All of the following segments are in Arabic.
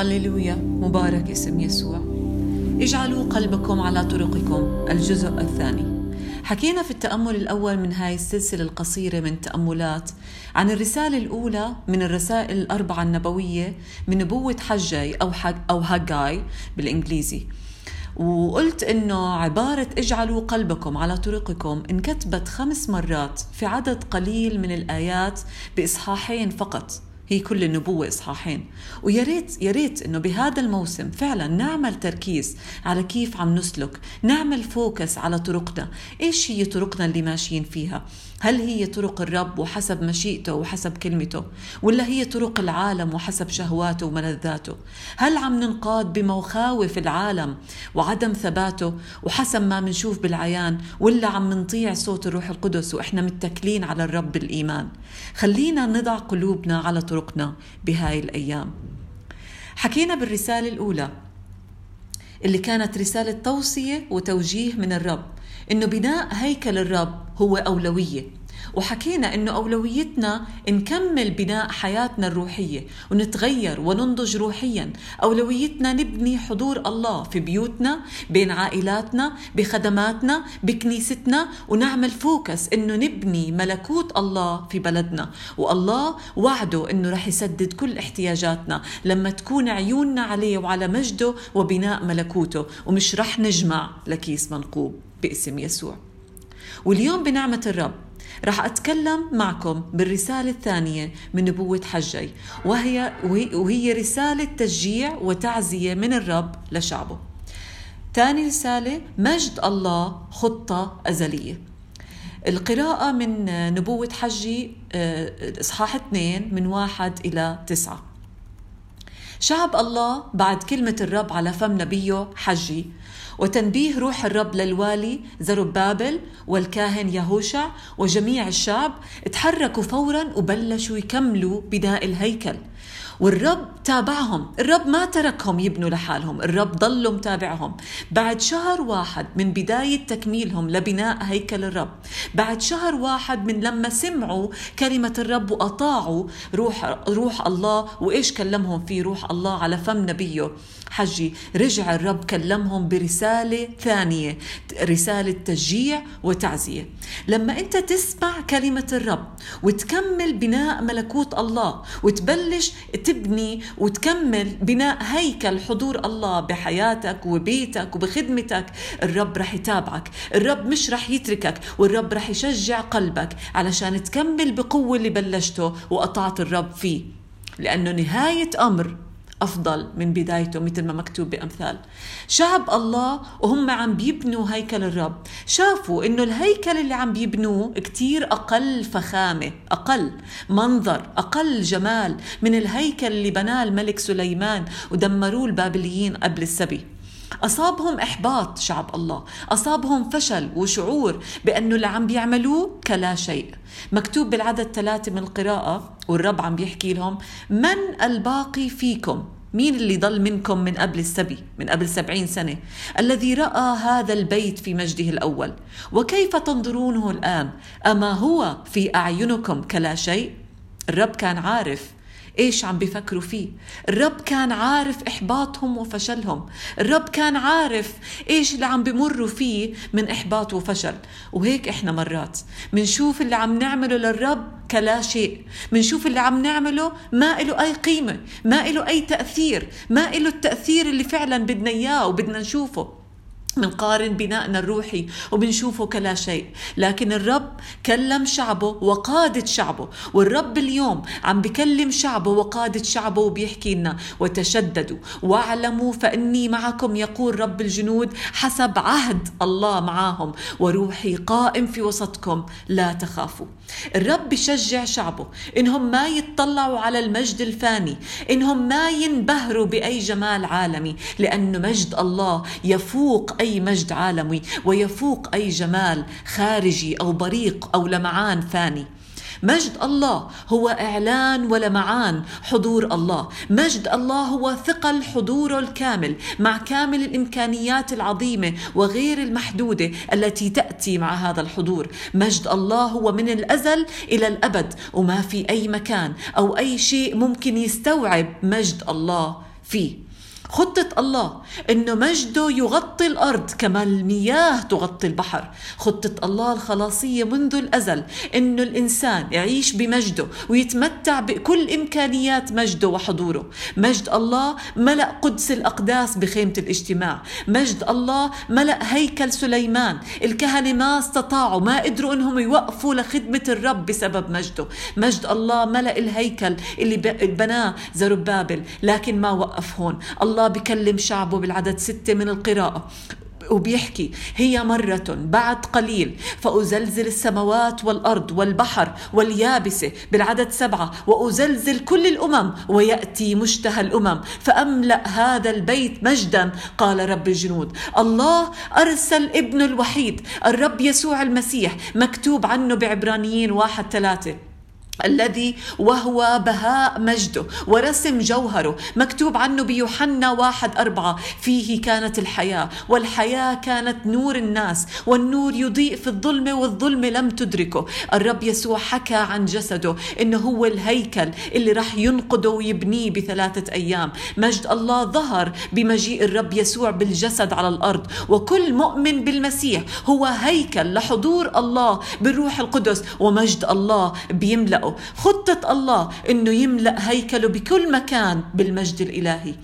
هاليلويا. مبارك اسم يسوع. اجعلوا قلبكم على طرقكم. الجزء الثاني. حكينا في التأمل الأول من هاي السلسلة القصيرة من تأملات عن الرسالة الأولى من الرسائل الأربعة النبوية من نبوة حجي أو حج أو هاجاي بالإنجليزي. وقلت إنه عبارة اجعلوا قلبكم على طرقكم انكتبت خمس مرات في عدد قليل من الآيات بإصحاحين فقط. هي كل النبوة إصحاحين. ويا ريت يا ريت إنه بهذا الموسم فعلا نعمل تركيز على كيف عم نسلك نعمل فوكس على طرقنا. إيش هي طرقنا اللي ماشيين فيها؟ هل هي طرق الرب وحسب مشيئته وحسب كلمته؟ ولا هي طرق العالم وحسب شهواته وملذاته؟ هل عم ننقاد بمخاوف العالم وعدم ثباته وحسب ما منشوف بالعيان؟ ولا عم نطيع صوت الروح القدس وإحنا متكلين على الرب بالإيمان خلينا نضع قلوبنا على طرقنا بهاي الأيام. حكينا بالرسالة الأولى اللي كانت رسالة توصية وتوجيه من الرب إنه بناء هيكل الرب هو أولوية. وحكينا إنه أولويتنا نكمل بناء حياتنا الروحية ونتغير وننضج روحيا. أولويتنا نبني حضور الله في بيوتنا بين عائلاتنا بخدماتنا بكنيستنا ونعمل فوكس إنه نبني ملكوت الله في بلدنا. والله وعده إنه رح يسدد كل احتياجاتنا لما تكون عيوننا عليه وعلى مجده وبناء ملكوته. ومش رح نجمع لكيس منقوب باسم يسوع. واليوم بنعمة الرب رح أتكلم معكم بالرسالة الثانية من نبوة حجي وهي, وهي رسالة تشجيع وتعزية من الرب لشعبه. ثاني رسالة مجد الله خطة أزلية. القراءة من نبوة حجي آه، إصحاح اثنين من واحد إلى تسعة. شعب الله بعد كلمة الرب على فم نبيه حجي وتنبيه روح الرب للوالي زربابل والكاهن يهوشع وجميع الشعب تحركوا فورا وبلشوا يكملوا بناء الهيكل. والرب تابعهم. الرب ما تركهم يبنوا لحالهم. الرب ضلوا متابعهم بعد شهر واحد من بداية تكميلهم لبناء هيكل الرب. بعد شهر واحد من لما سمعوا كلمة الرب وأطاعوا روح, روح الله وإيش كلمهم فيه؟ روح الله على فم نبيه. حجي رجع الرب كلمهم برسالة ثانية. رسالة تشجيع وتعزية. لما أنت تسمع كلمة الرب وتكمل بناء ملكوت الله وتبلش تبني وتكمل بناء هيكل حضور الله بحياتك وبيتك وبخدمتك. الرب رح يتابعك الرب مش رح يتركك والرب رح يشجع قلبك علشان تكمل بقوة اللي بلشته وقطعت الرب فيه. لأنه نهاية أمر أفضل من بدايته مثل ما مكتوب بأمثال. شعب الله وهم عم بيبنوا هيكل الرب. شافوا إنه الهيكل اللي عم بيبنوه كتير أقل فخامة أقل منظر أقل جمال من الهيكل اللي بناه الملك سليمان ودمروه البابليين قبل السبي. أصابهم إحباط شعب الله. أصابهم فشل وشعور بأنه اللي عم بيعملوه كلا شيء. مكتوب بالعدد ثلاثة من القراءة والرب عم بيحكي لهم من الباقي فيكم؟ مين اللي ضل منكم من قبل السبي من قبل سبعين سنة؟ الذي رأى هذا البيت في مجده الأول. وكيف تنظرونه الآن؟ أما هو في أعينكم كلا شيء؟ الرب كان عارف إيش عم بيفكروا فيه؟ الرب كان عارف إحباطهم وفشلهم. الرب كان عارف إيش اللي عم بمروا فيه من إحباط وفشل. وهيك إحنا مرات منشوف اللي عم نعمله للرب كلا شيء. منشوف اللي عم نعمله ما له أي قيمة ما له أي تأثير ما له التأثير اللي فعلا بدنا إياه وبدنا نشوفه. منقارن بنائنا الروحي وبنشوفه كلا شيء. لكن الرب كلم شعبه وقادة شعبه والرب اليوم عم بكلم شعبه وقادة شعبه وبيحكي لنا وتشددوا واعلموا فإني معكم يقول رب الجنود حسب عهد الله معاهم وروحي قائم في وسطكم لا تخافوا. الرب بشجع شعبه إنهم ما يتطلعوا على المجد الفاني إنهم ما ينبهروا بأي جمال عالمي لأن مجد الله يفوق أي مجد عالمي ويفوق أي جمال خارجي أو بريق أو لمعان فاني. مجد الله هو إعلان ولمعان حضور الله. مجد الله هو ثقل حضوره الكامل مع كامل الإمكانيات العظيمة وغير المحدودة التي تأتي مع هذا الحضور. مجد الله هو من الأزل إلى الأبد وما في أي مكان أو أي شيء ممكن يستوعب مجد الله فيه. خطة الله إنه مجده يغطي الأرض كما المياه تغطي البحر. خطة الله الخلاصية منذ الأزل إنه الإنسان يعيش بمجده ويتمتع بكل إمكانيات مجده وحضوره. مجد الله ملأ قدس الأقداس بخيمة الاجتماع. مجد الله ملأ هيكل سليمان. الكهنة ما استطاعوا ما قدروا إنهم يوقفوا لخدمة الرب بسبب مجده. مجد الله ملأ الهيكل اللي بناه زربابل لكن ما وقف هون. الله الله بكلم شعبه بالعدد ستة من القراءة وبيحكي هي مرة بعد قليل فأزلزل السماوات والأرض والبحر واليابسة بالعدد سبعة وأزلزل كل الأمم ويأتي مشتهى الأمم فأملأ هذا البيت مجدا قال رب الجنود. الله أرسل ابنه الوحيد الرب يسوع المسيح مكتوب عنه بعبرانيين واحد ثلاثة. الذي وهو بهاء مجده ورسم جوهره مكتوب عنه بيوحنا واحد أربعة. فيه كانت الحياة والحياة كانت نور الناس والنور يضيء في الظلمة والظلمة لم تدركه. الرب يسوع حكى عن جسده إنه هو الهيكل اللي راح ينقده ويبنيه بثلاثة أيام. مجد الله ظهر بمجيء الرب يسوع بالجسد على الأرض. وكل مؤمن بالمسيح هو هيكل لحضور الله بالروح القدس. ومجد الله بيملأ خطة الله أنه يملأ هيكله بكل مكان بالمجد الإلهي.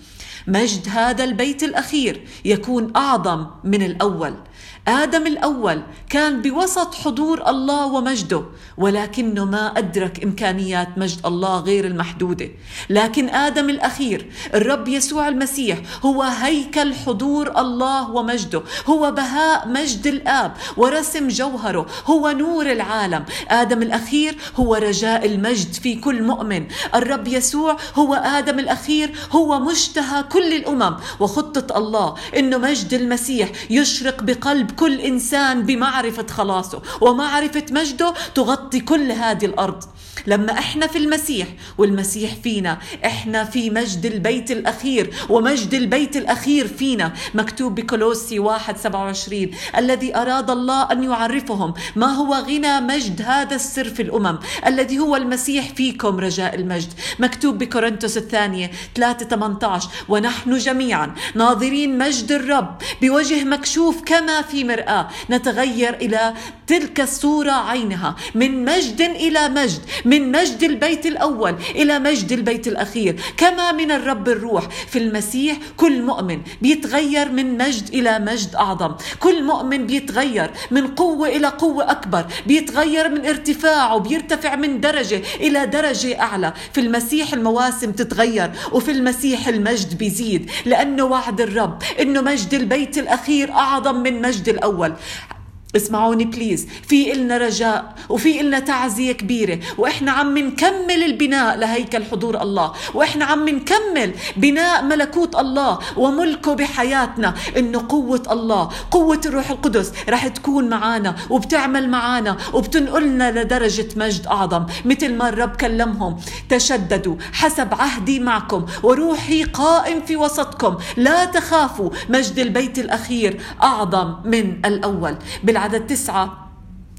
مجد هذا البيت الأخير يكون أعظم من الأول. آدم الأول كان بوسط حضور الله ومجده ولكنه ما أدرك إمكانيات مجد الله غير المحدودة. لكن آدم الأخير الرب يسوع المسيح هو هيكل حضور الله ومجده. هو بهاء مجد الآب ورسم جوهره. هو نور العالم. آدم الأخير هو رجاء المجد في كل مؤمن. الرب يسوع هو آدم الأخير هو مشتهى كل الأمم. وخطة الله إنه مجد المسيح يشرق بقلب كل إنسان بمعرفة خلاصه ومعرفة مجده تغطي كل هذه الأرض. لما إحنا في المسيح والمسيح فينا. إحنا في مجد البيت الأخير ومجد البيت الأخير فينا. مكتوب بكولوسي 1 27 الذي أراد الله أن يعرفهم. ما هو غنى مجد هذا السر في الأمم؟ الذي هو المسيح فيكم رجاء المجد. مكتوب بكورنثوس الثانية 3 18 ونحن جميعا ناظرين مجد الرب بوجه مكشوف كما في مرآة. نتغير إلى تلك الصورة عينها. من مجد إلى مجد من مجد البيت الأول إلى مجد البيت الأخير. كما من الرب الروح في المسيح كل مؤمن بيتغير من مجد إلى مجد أعظم. كل مؤمن بيتغير من قوة إلى قوة أكبر بيتغير من ارتفاع وبيرتفع من درجة إلى درجة أعلى. في المسيح المواسم تتغير وفي المسيح المجد بيزيد لأنه وعد الرب إنه مجد البيت الأخير أعظم من مجد الأول. اسمعوني بليز في إلنا رجاء وفي إلنا تعزية كبيرة وإحنا عم نكمل البناء لهيكل حضور الله وإحنا عم نكمل بناء ملكوت الله وملكه بحياتنا إنه قوة الله قوة الروح القدس رح تكون معانا وبتعمل معانا وبتنقلنا لدرجة مجد أعظم مثل ما الرب كلمهم تشددوا حسب عهدي معكم وروحي قائم في وسطكم لا تخافوا مجد البيت الأخير أعظم من الأول. بالعكس عدد تسعة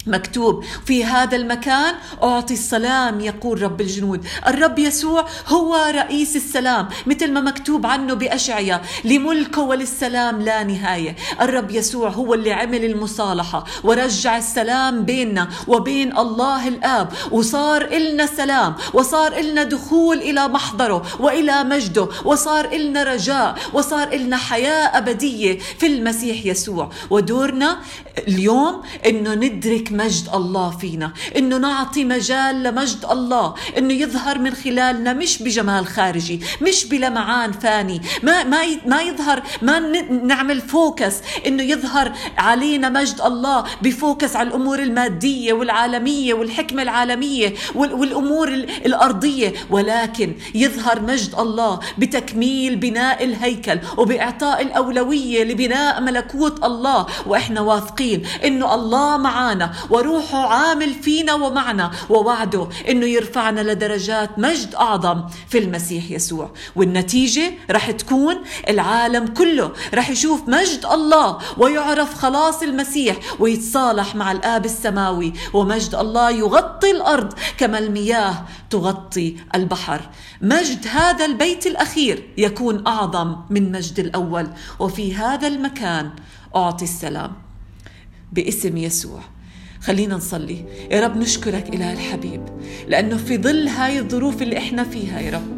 مكتوب في هذا المكان أعطي السلام يقول رب الجنود. الرب يسوع هو رئيس السلام مثل ما مكتوب عنه بأشعيا لملكه وللسلام لا نهاية. الرب يسوع هو اللي عمل المصالحة ورجع السلام بيننا وبين الله الآب. وصار إلنا سلام وصار إلنا دخول إلى محضره وإلى مجده وصار إلنا رجاء وصار إلنا حياة أبدية في المسيح يسوع. ودورنا اليوم إنه ندرك مجد الله فينا. إنه نعطي مجال لمجد الله. إنه يظهر من خلالنا مش بجمال خارجي مش بلمعان فاني. ما ما ما يظهر ما نعمل فوكس. إنه يظهر علينا مجد الله بفوكس على الأمور المادية والعالمية والحكمة العالمية والأمور الأرضية. ولكن يظهر مجد الله بتكميل بناء الهيكل وبإعطاء الأولوية لبناء ملكوت الله. وإحنا واثقين إنه الله معانا. وروحه عامل فينا ومعنا. ووعده إنه يرفعنا لدرجات مجد أعظم في المسيح يسوع. والنتيجة رح تكون العالم كله رح يشوف مجد الله ويعرف خلاص المسيح ويتصالح مع الآب السماوي. ومجد الله يغطي الأرض كما المياه تغطي البحر. مجد هذا البيت الأخير يكون أعظم من مجد الأول. وفي هذا المكان أعطي السلام باسم يسوع. خلينا نصلي. يا رب نشكرك إله الحبيب لأنه في ظل هاي الظروف اللي إحنا فيها يا رب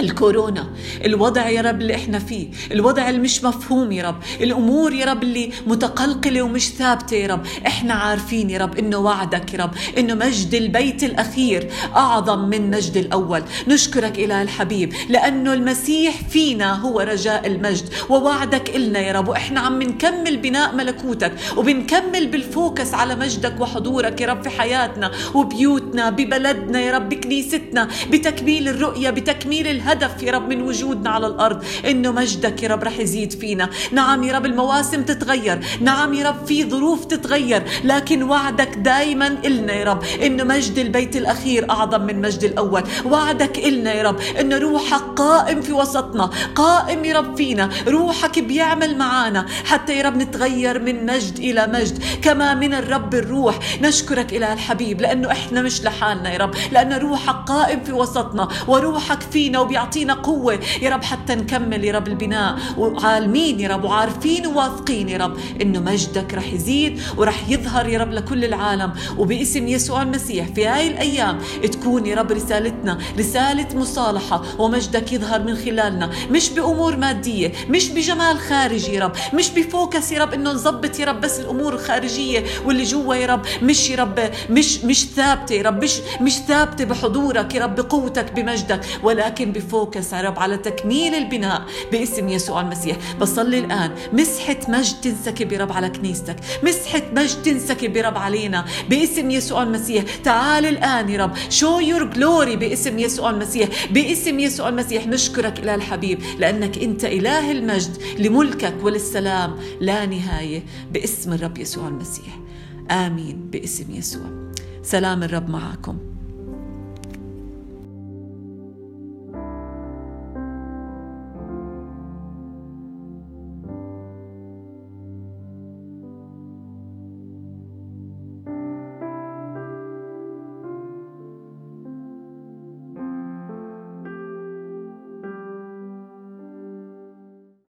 الكورونا الوضع يا رب اللي إحنا فيه الوضع اللي مش مفهوم يا رب الأمور يا رب اللي متقلقلة ومش ثابتة يا رب. إحنا عارفين يا رب انه وعدك يا رب انه مجد البيت الأخير أعظم من مجد الأول. نشكرك اله الحبيب لأنه المسيح فينا هو رجاء المجد ووعدك إلنا يا رب. وإحنا عم نكمل بناء ملكوتك وبنكمل بالفوكس على مجدك وحضورك يا رب في حياتنا وبيوتنا ببلدنا يا رب بكنيستنا بتكميل الرؤية بتكميل الهدف الهدف يا رب من وجودنا على الأرض إنه مجدك يا رب رح يزيد فينا. نعم يا رب المواسم تتغير نعم يا رب في ظروف تتغير لكن وعدك دائما إلنا يا رب إنه مجد البيت الأخير أعظم من مجد الأول. وعدك إلنا يا رب إنه روحك قائم في وسطنا قائم يا رب فينا. روحك بيعمل معانا حتى يا رب نتغير من مجد إلى مجد. كما من الرب الروح نشكرك إلى الحبيب لأنه إحنا مش لحالنا يا رب لأن روحك قائم في وسطنا وروحك فينا وبي يعطينا قوة. يا رب حتى نكمل يا رب البناء. وعالمين يا رب وعارفين وواثقين يا رب إنه مجدك رح يزيد ورح يظهر يا رب لكل العالم. وباسم يسوع المسيح في هاي الأيام تكون يا رب رسالتنا رسالة مصالحة ومجدك يظهر من خلالنا. مش بأمور مادية مش بجمال خارجي يا رب مش بفوكس يا رب إنه نظبط يا رب بس الأمور الخارجية واللي جوا يا رب. مش يا رب مش مش ثابتة يا رب مش مش ثابتة بحضورك يا رب بقوتك بمجدك ولكن بفوكس يا رب على تكميل البناء باسم يسوع المسيح. بصلي الآن. مسحة مجد تنسكب يا رب على كنيستك. مسحة مجد تنسكب يا رب علينا باسم يسوع المسيح. تعال الآن يا رب. شو يور جلوري باسم يسوع المسيح. باسم يسوع المسيح. نشكرك إله الحبيب لأنك أنت إله المجد لملكك وللسلام. لا نهاية باسم الرب يسوع المسيح. آمين باسم يسوع. سلام الرب معكم.